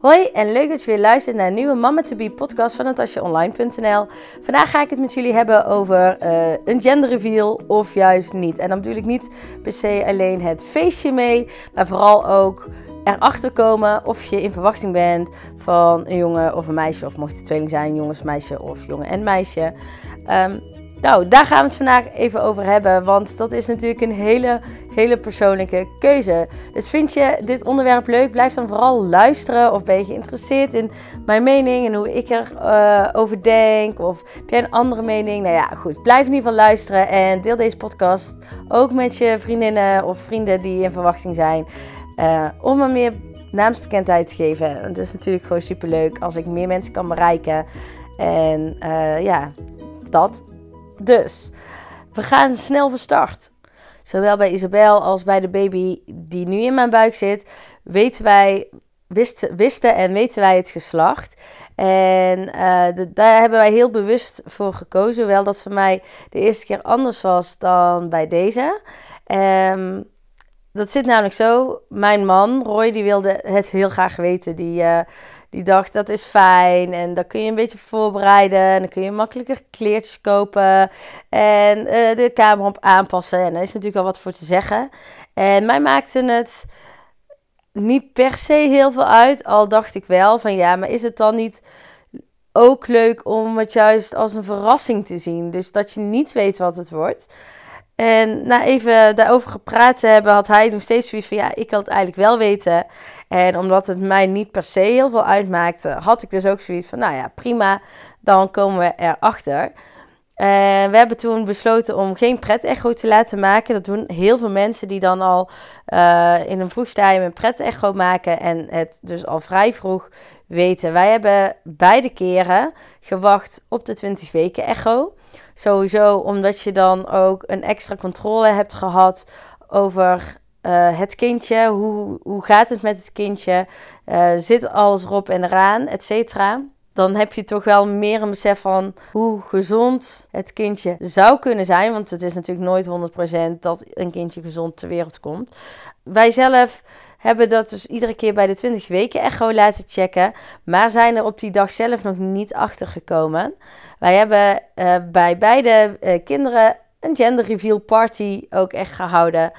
Hoi en leuk dat je weer luistert naar een nieuwe Mama to Be podcast van natasjaonline.nl. Vandaag ga ik het met jullie hebben over uh, een genderreveal of juist niet. En dan bedoel ik niet per se alleen het feestje mee, maar vooral ook erachter komen of je in verwachting bent van een jongen of een meisje. Of mocht het tweeling zijn, jongens, meisje of jongen en meisje. Um, nou, daar gaan we het vandaag even over hebben, want dat is natuurlijk een hele, hele persoonlijke keuze. Dus vind je dit onderwerp leuk, blijf dan vooral luisteren of ben je geïnteresseerd in mijn mening en hoe ik erover uh, over denk of heb jij een andere mening? Nou ja, goed, blijf in ieder geval luisteren en deel deze podcast ook met je vriendinnen of vrienden die in verwachting zijn uh, om me meer naamsbekendheid te geven. Het is natuurlijk gewoon super leuk als ik meer mensen kan bereiken en uh, ja, dat. Dus we gaan snel van start. Zowel bij Isabel als bij de baby die nu in mijn buik zit, weten wij, wisten, en weten wij het geslacht. En uh, daar hebben wij heel bewust voor gekozen. Hoewel dat voor mij de eerste keer anders was dan bij deze. Um, dat zit namelijk zo. Mijn man, Roy, die wilde het heel graag weten. Die, uh, die dacht dat is fijn en dan kun je een beetje voorbereiden. En dan kun je makkelijker kleertjes kopen en uh, de kamer op aanpassen. En daar is natuurlijk al wat voor te zeggen. En mij maakte het niet per se heel veel uit. Al dacht ik wel van ja, maar is het dan niet ook leuk om het juist als een verrassing te zien? Dus dat je niet weet wat het wordt. En na even daarover gepraat te hebben, had hij nog steeds zoiets van ja, ik wil het eigenlijk wel weten. En omdat het mij niet per se heel veel uitmaakte, had ik dus ook zoiets van nou ja, prima, dan komen we erachter. En we hebben toen besloten om geen pret-echo te laten maken. Dat doen heel veel mensen die dan al uh, in een vroeg stadium een pret-echo maken en het dus al vrij vroeg weten. Wij hebben beide keren gewacht op de 20 weken echo. Sowieso omdat je dan ook een extra controle hebt gehad over uh, het kindje. Hoe, hoe gaat het met het kindje? Uh, zit alles erop en eraan, et cetera. Dan heb je toch wel meer een besef van hoe gezond het kindje zou kunnen zijn. Want het is natuurlijk nooit 100% dat een kindje gezond ter wereld komt. Wij zelf hebben dat dus iedere keer bij de 20 weken echo laten checken. Maar zijn er op die dag zelf nog niet achter gekomen. Wij hebben uh, bij beide kinderen een gender reveal party ook echt gehouden.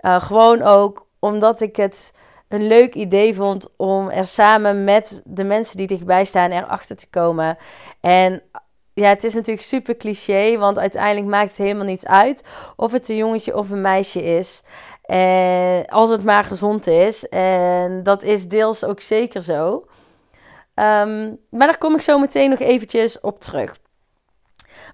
Uh, gewoon ook omdat ik het een leuk idee vond om er samen met de mensen die dichtbij staan erachter te komen. En ja, het is natuurlijk super cliché, want uiteindelijk maakt het helemaal niets uit of het een jongetje of een meisje is. En als het maar gezond is. En dat is deels ook zeker zo. Um, maar daar kom ik zo meteen nog eventjes op terug.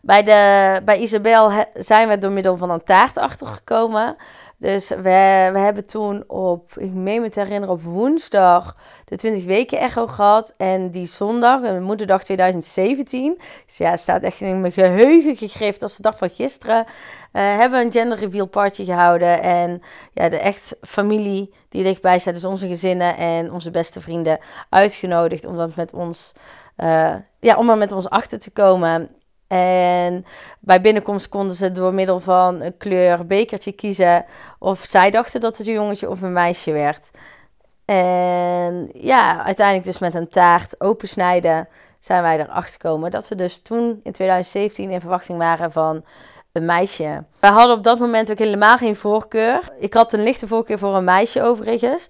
Bij, de, bij Isabel zijn we door middel van een taart achtergekomen. Dus we, we hebben toen op, ik meen me te herinneren, op woensdag de 20 weken echo gehad. En die zondag, moederdag 2017, dus ja, staat echt in mijn geheugen gegrift als de dag van gisteren, uh, hebben we een gender reveal party gehouden. En ja, de echt familie die dichtbij staat, dus onze gezinnen en onze beste vrienden, uitgenodigd om dat met ons, uh, ja, om er met ons achter te komen. En bij binnenkomst konden ze door middel van een kleur bekertje kiezen of zij dachten dat het een jongetje of een meisje werd. En ja, uiteindelijk dus met een taart opensnijden zijn wij erachter gekomen dat we dus toen in 2017 in verwachting waren van een meisje. Wij hadden op dat moment ook helemaal geen voorkeur. Ik had een lichte voorkeur voor een meisje overigens.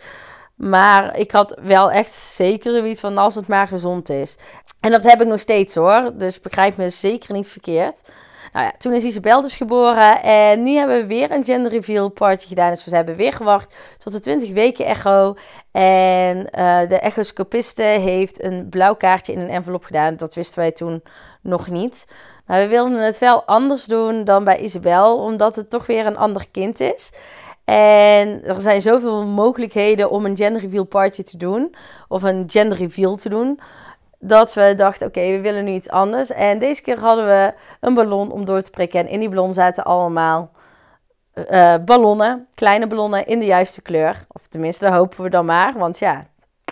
Maar ik had wel echt zeker zoiets van als het maar gezond is. En dat heb ik nog steeds hoor. Dus begrijp me zeker niet verkeerd. Nou ja, toen is Isabel dus geboren. En nu hebben we weer een gender reveal party gedaan. Dus we hebben weer gewacht tot de 20 weken echo. En uh, de echoscopiste heeft een blauw kaartje in een envelop gedaan. Dat wisten wij toen nog niet. Maar we wilden het wel anders doen dan bij Isabel. Omdat het toch weer een ander kind is. En er zijn zoveel mogelijkheden om een gender reveal party te doen. Of een gender reveal te doen dat we dachten, oké, we willen nu iets anders. En deze keer hadden we een ballon om door te prikken. En in die ballon zaten allemaal uh, ballonnen, kleine ballonnen in de juiste kleur. Of tenminste, dat hopen we dan maar. Want ja,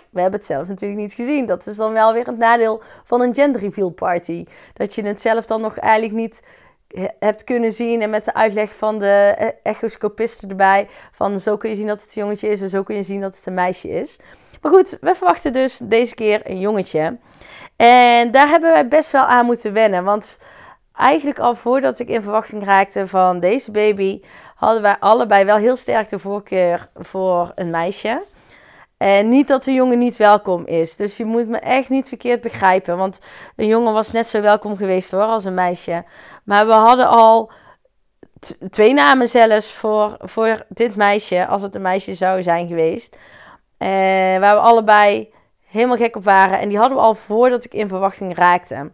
we hebben het zelf natuurlijk niet gezien. Dat is dan wel weer het nadeel van een gender reveal party. Dat je het zelf dan nog eigenlijk niet hebt kunnen zien. En met de uitleg van de e-, echoscopisten erbij. Van zo kun je zien dat het een jongetje is en zo kun je zien dat het een meisje is. Maar goed, we verwachten dus deze keer een jongetje. En daar hebben wij best wel aan moeten wennen. Want eigenlijk al voordat ik in verwachting raakte van deze baby, hadden wij allebei wel heel sterk de voorkeur voor een meisje. En niet dat de jongen niet welkom is. Dus je moet me echt niet verkeerd begrijpen. Want een jongen was net zo welkom geweest hoor, als een meisje. Maar we hadden al twee namen zelfs voor, voor dit meisje, als het een meisje zou zijn geweest. En waar we allebei helemaal gek op waren. En die hadden we al voordat ik in verwachting raakte.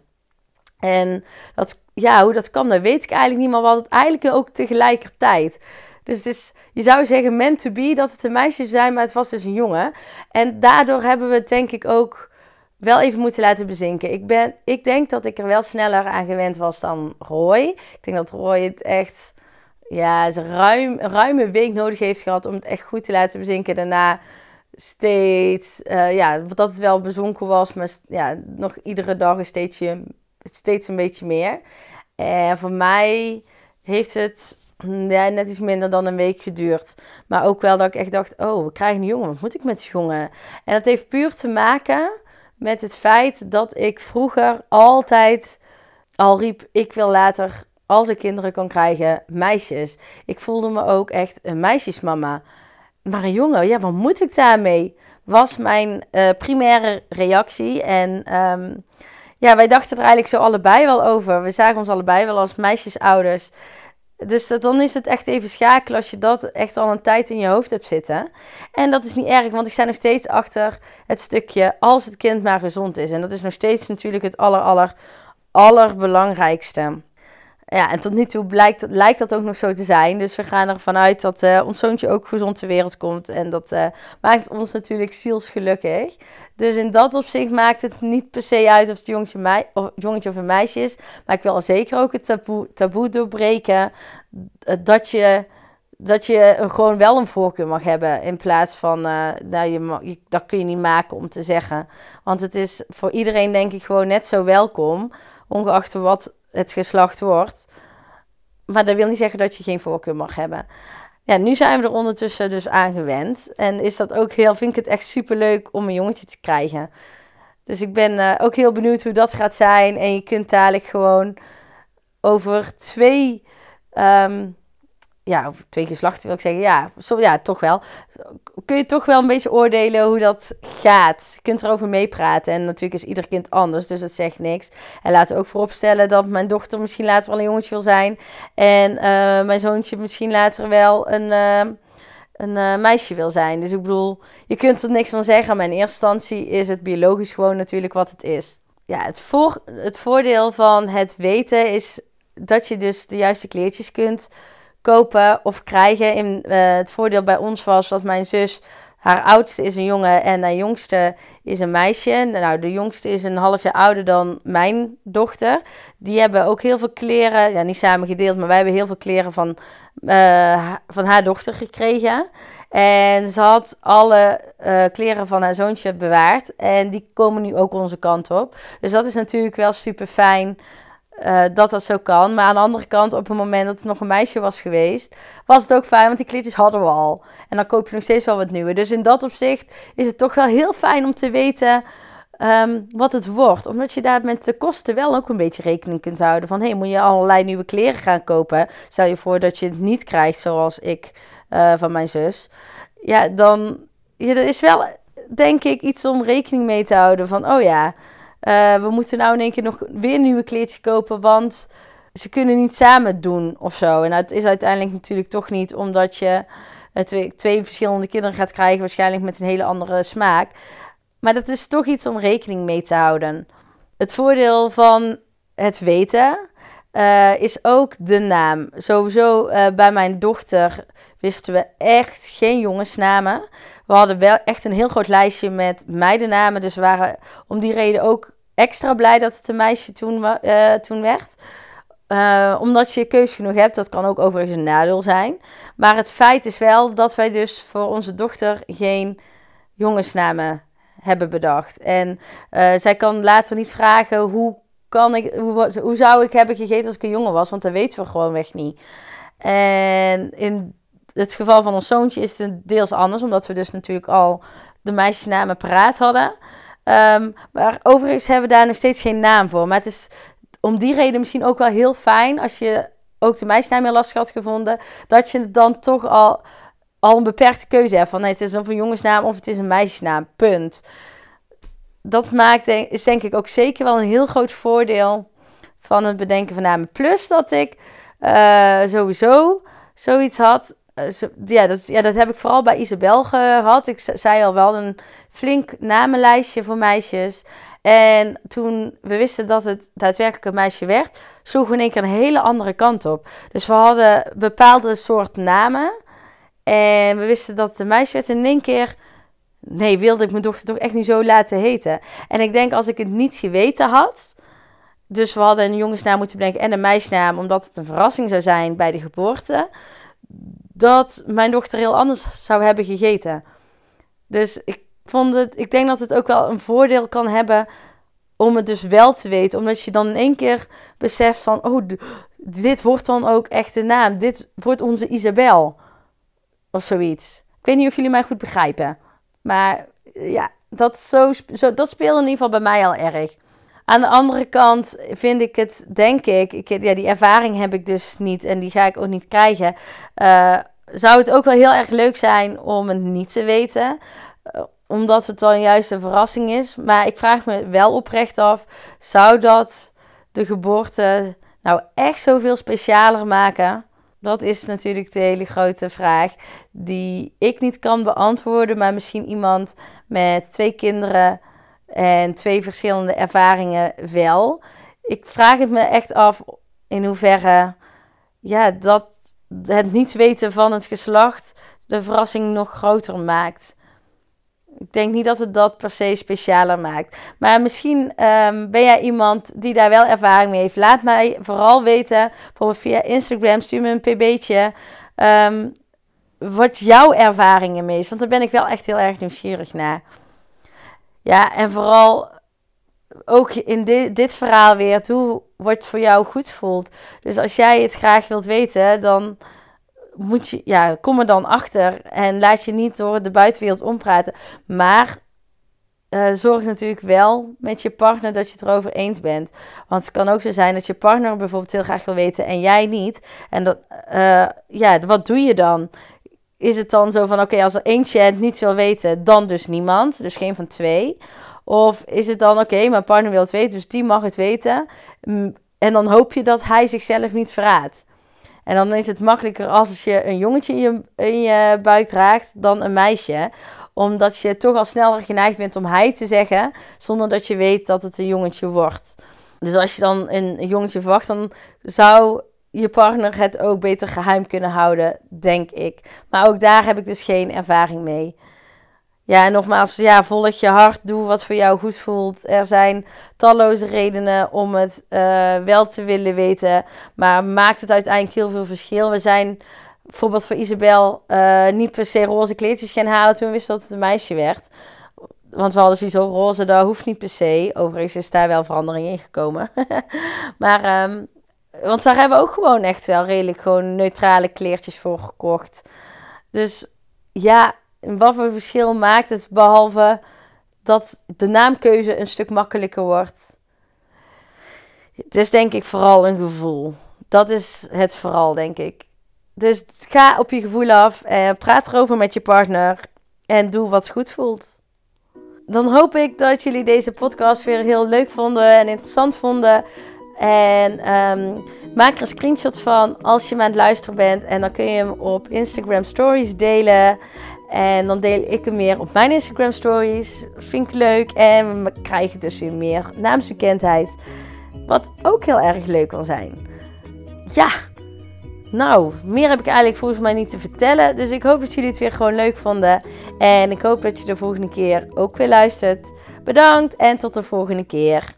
En dat, ja, hoe dat kan, dat weet ik eigenlijk niet. Maar we het eigenlijk ook tegelijkertijd. Dus het is, je zou zeggen meant to be dat het een meisje zijn, maar het was dus een jongen. En daardoor hebben we het denk ik ook wel even moeten laten bezinken. Ik, ben, ik denk dat ik er wel sneller aan gewend was dan Roy. Ik denk dat Roy het echt ja, ruim, ruime week nodig heeft gehad om het echt goed te laten bezinken. Daarna steeds, uh, ja, dat het wel bezonken was, maar ja, nog iedere dag een steeds, steeds een beetje meer. En voor mij heeft het ja, net iets minder dan een week geduurd. Maar ook wel dat ik echt dacht, oh, we krijgen een jongen, wat moet ik met die jongen? En dat heeft puur te maken met het feit dat ik vroeger altijd al riep, ik wil later als ik kinderen kan krijgen, meisjes. Ik voelde me ook echt een meisjesmama. Maar een jongen, ja, wat moet ik daarmee? Was mijn uh, primaire reactie. En ehm, ja, wij dachten er eigenlijk zo allebei wel over. We zagen ons allebei wel als meisjesouders. Dus dat, dan is het echt even schakelen als je dat echt al een tijd in je hoofd hebt zitten. En dat is niet erg, want ik sta nog steeds achter het stukje als het kind maar gezond is. En dat is nog steeds natuurlijk het aller, aller, allerbelangrijkste. Ja, en tot nu toe blijkt, lijkt dat ook nog zo te zijn. Dus we gaan ervan uit dat uh, ons zoontje ook gezond ter wereld komt. En dat uh, maakt ons natuurlijk zielsgelukkig. Dus in dat opzicht maakt het niet per se uit of het jongetje, of, jongetje of een meisje is. Maar ik wil zeker ook het taboe, taboe doorbreken. Eh, dat je, dat je gewoon wel een voorkeur mag hebben. In plaats van, uh, je, dat kun je niet maken om te zeggen. Want het is voor iedereen denk ik gewoon net zo welkom. Ongeacht wat het geslacht wordt. Maar dat wil niet zeggen dat je geen voorkeur mag hebben. Ja, nu zijn we er ondertussen dus aan gewend. En is dat ook heel, vind ik het echt super leuk om een jongetje te krijgen. Dus ik ben uh, ook heel benieuwd hoe dat gaat zijn. En je kunt dadelijk gewoon over twee um, ja, of twee geslachten wil ik zeggen, ja, zo, ja, toch wel. Kun je toch wel een beetje oordelen hoe dat gaat. Je kunt erover meepraten. En natuurlijk is ieder kind anders, dus dat zegt niks. En laten we ook vooropstellen dat mijn dochter misschien later wel een jongetje wil zijn. En uh, mijn zoontje misschien later wel een, uh, een uh, meisje wil zijn. Dus ik bedoel, je kunt er niks van zeggen. Maar in eerste instantie is het biologisch gewoon natuurlijk wat het is. Ja, het, voor, het voordeel van het weten is dat je dus de juiste kleertjes kunt kopen of krijgen. In, uh, het voordeel bij ons was dat mijn zus, haar oudste is een jongen en haar jongste is een meisje. Nou, de jongste is een half jaar ouder dan mijn dochter. Die hebben ook heel veel kleren, ja, niet samen gedeeld, maar wij hebben heel veel kleren van, uh, van haar dochter gekregen. En ze had alle uh, kleren van haar zoontje bewaard. En die komen nu ook onze kant op. Dus dat is natuurlijk wel super fijn. Uh, dat dat zo kan. Maar aan de andere kant, op het moment dat het nog een meisje was geweest, was het ook fijn, want die kleedjes hadden we al. En dan koop je nog steeds wel wat nieuwe. Dus in dat opzicht is het toch wel heel fijn om te weten um, wat het wordt. Omdat je daar met de kosten wel ook een beetje rekening kunt houden. Van, hé, hey, moet je allerlei nieuwe kleren gaan kopen? Stel je voor dat je het niet krijgt, zoals ik uh, van mijn zus. Ja, dan ja, dat is wel, denk ik, iets om rekening mee te houden. Van, oh ja... Uh, we moeten nou in één keer nog weer nieuwe kleedjes kopen, want ze kunnen niet samen doen of zo. En het is uiteindelijk natuurlijk toch niet, omdat je twee, twee verschillende kinderen gaat krijgen, waarschijnlijk met een hele andere smaak. Maar dat is toch iets om rekening mee te houden. Het voordeel van het weten uh, is ook de naam. Sowieso bij mijn dochter wisten we echt geen jongensnamen. We hadden wel echt een heel groot lijstje met meidennamen. Dus we waren om die reden ook extra blij dat het een meisje toen, uh, toen werd. Uh, omdat je keus genoeg hebt, dat kan ook overigens een nadeel zijn. Maar het feit is wel dat wij dus voor onze dochter geen jongensnamen hebben bedacht. En uh, zij kan later niet vragen hoe, kan ik, hoe, hoe zou ik hebben gegeten als ik een jongen was, want dat weten we gewoonweg niet. En in het geval van ons zoontje is het deels anders, omdat we dus natuurlijk al de meisjesnamen paraat hadden. Um, maar overigens hebben we daar nog steeds geen naam voor. Maar het is om die reden misschien ook wel heel fijn als je ook de meisjesnaam heel lastig had gevonden. Dat je dan toch al, al een beperkte keuze hebt. Van nee, het is of een jongensnaam of het is een meisjesnaam. Punt. Dat maakt, is denk ik ook zeker wel een heel groot voordeel van het bedenken van namen. Plus dat ik uh, sowieso zoiets had. Uh, ja, dat, ja, dat heb ik vooral bij Isabel gehad. Ik zei al wel een flink namenlijstje voor meisjes. En toen we wisten dat het daadwerkelijk een meisje werd, sloegen we in één een hele andere kant op. Dus we hadden bepaalde soort namen. En we wisten dat een meisje werd. In één keer, nee, wilde ik mijn dochter toch echt niet zo laten heten. En ik denk als ik het niet geweten had. Dus we hadden een jongensnaam moeten bedenken en een meisjesnaam, omdat het een verrassing zou zijn bij de geboorte. Dat mijn dochter heel anders zou hebben gegeten. Dus ik vond het, ik denk dat het ook wel een voordeel kan hebben om het dus wel te weten. Omdat je dan in één keer beseft van, oh, dit wordt dan ook echt de naam. Dit wordt onze Isabel. Of zoiets. Ik weet niet of jullie mij goed begrijpen. Maar ja, dat, zo, dat speelde in ieder geval bij mij al erg. Aan de andere kant vind ik het, denk ik, ik ja, die ervaring heb ik dus niet en die ga ik ook niet krijgen. Uh, zou het ook wel heel erg leuk zijn om het niet te weten. Uh, omdat het dan juist een verrassing is. Maar ik vraag me wel oprecht af: zou dat de geboorte nou echt zoveel specialer maken? Dat is natuurlijk de hele grote vraag die ik niet kan beantwoorden, maar misschien iemand met twee kinderen en twee verschillende ervaringen wel. Ik vraag het me echt af in hoeverre ja, dat het niet weten van het geslacht de verrassing nog groter maakt. Ik denk niet dat het dat per se specialer maakt. Maar misschien um, ben jij iemand die daar wel ervaring mee heeft. Laat mij vooral weten, bijvoorbeeld via Instagram, stuur me een pb'tje. Um, wat jouw ervaringen mee is. Want daar ben ik wel echt heel erg nieuwsgierig naar. Ja, en vooral ook in dit, verhaal weer, hoe wordt voor jou goed voelt. Dus als jij het graag wilt weten, dan moet je, ja, kom er dan achter en laat je niet door de buitenwereld ompraten. Maar uh, zorg natuurlijk wel met je partner dat je het erover eens bent. Want het kan ook zo zijn dat je partner bijvoorbeeld heel graag wil weten en jij niet. En dat, uh, ja, wat doe je dan? Is het dan zo van, oké, als er eentje het niet wil weten, dan dus niemand. Dus geen van twee. Of is het dan, oké, mijn partner wil het weten, dus die mag het weten. Mm, en dan hoop je dat hij zichzelf niet verraadt. En dan is het makkelijker als je een jongetje in je, in je buik draagt dan een meisje. Omdat je toch al sneller geneigd bent om hij te zeggen, zonder dat je weet dat het een jongetje wordt. Dus als je dan een jongetje verwacht, dan zou je partner het ook beter geheim kunnen houden, denk ik. Maar ook daar heb ik dus geen ervaring mee. Ja, en nogmaals, ja, volg je hart, doe wat voor jou goed voelt. Er zijn talloze redenen om het uh, wel te willen weten, maar maakt het uiteindelijk heel veel verschil. We zijn bijvoorbeeld voor Isabel uh, niet per se roze kleedjes gaan halen toen we wisten dat het een meisje werd. Want we hadden sowieso roze, dat hoeft niet per se. Overigens is daar wel verandering in gekomen. maar, um, want daar hebben we ook gewoon echt wel redelijk gewoon neutrale kleertjes voor gekocht. Dus ja, wat voor verschil maakt het behalve dat de naamkeuze een stuk makkelijker wordt? Het is denk ik vooral een gevoel. Dat is het vooral, denk ik. Dus ga op je gevoel af, en praat erover met je partner en doe wat goed voelt. Dan hoop ik dat jullie deze podcast weer heel leuk vonden en interessant vonden. En um, maak er een screenshot van als je me aan het luisteren bent. En dan kun je hem op Instagram Stories delen. En dan deel ik hem weer op mijn Instagram stories. Vind ik leuk. En we krijgen dus weer meer naamsbekendheid. Wat ook heel erg leuk kan zijn. Ja, nou, meer heb ik eigenlijk volgens mij niet te vertellen. Dus ik hoop dat jullie het weer gewoon leuk vonden. En ik hoop dat je de volgende keer ook weer luistert. Bedankt en tot de volgende keer.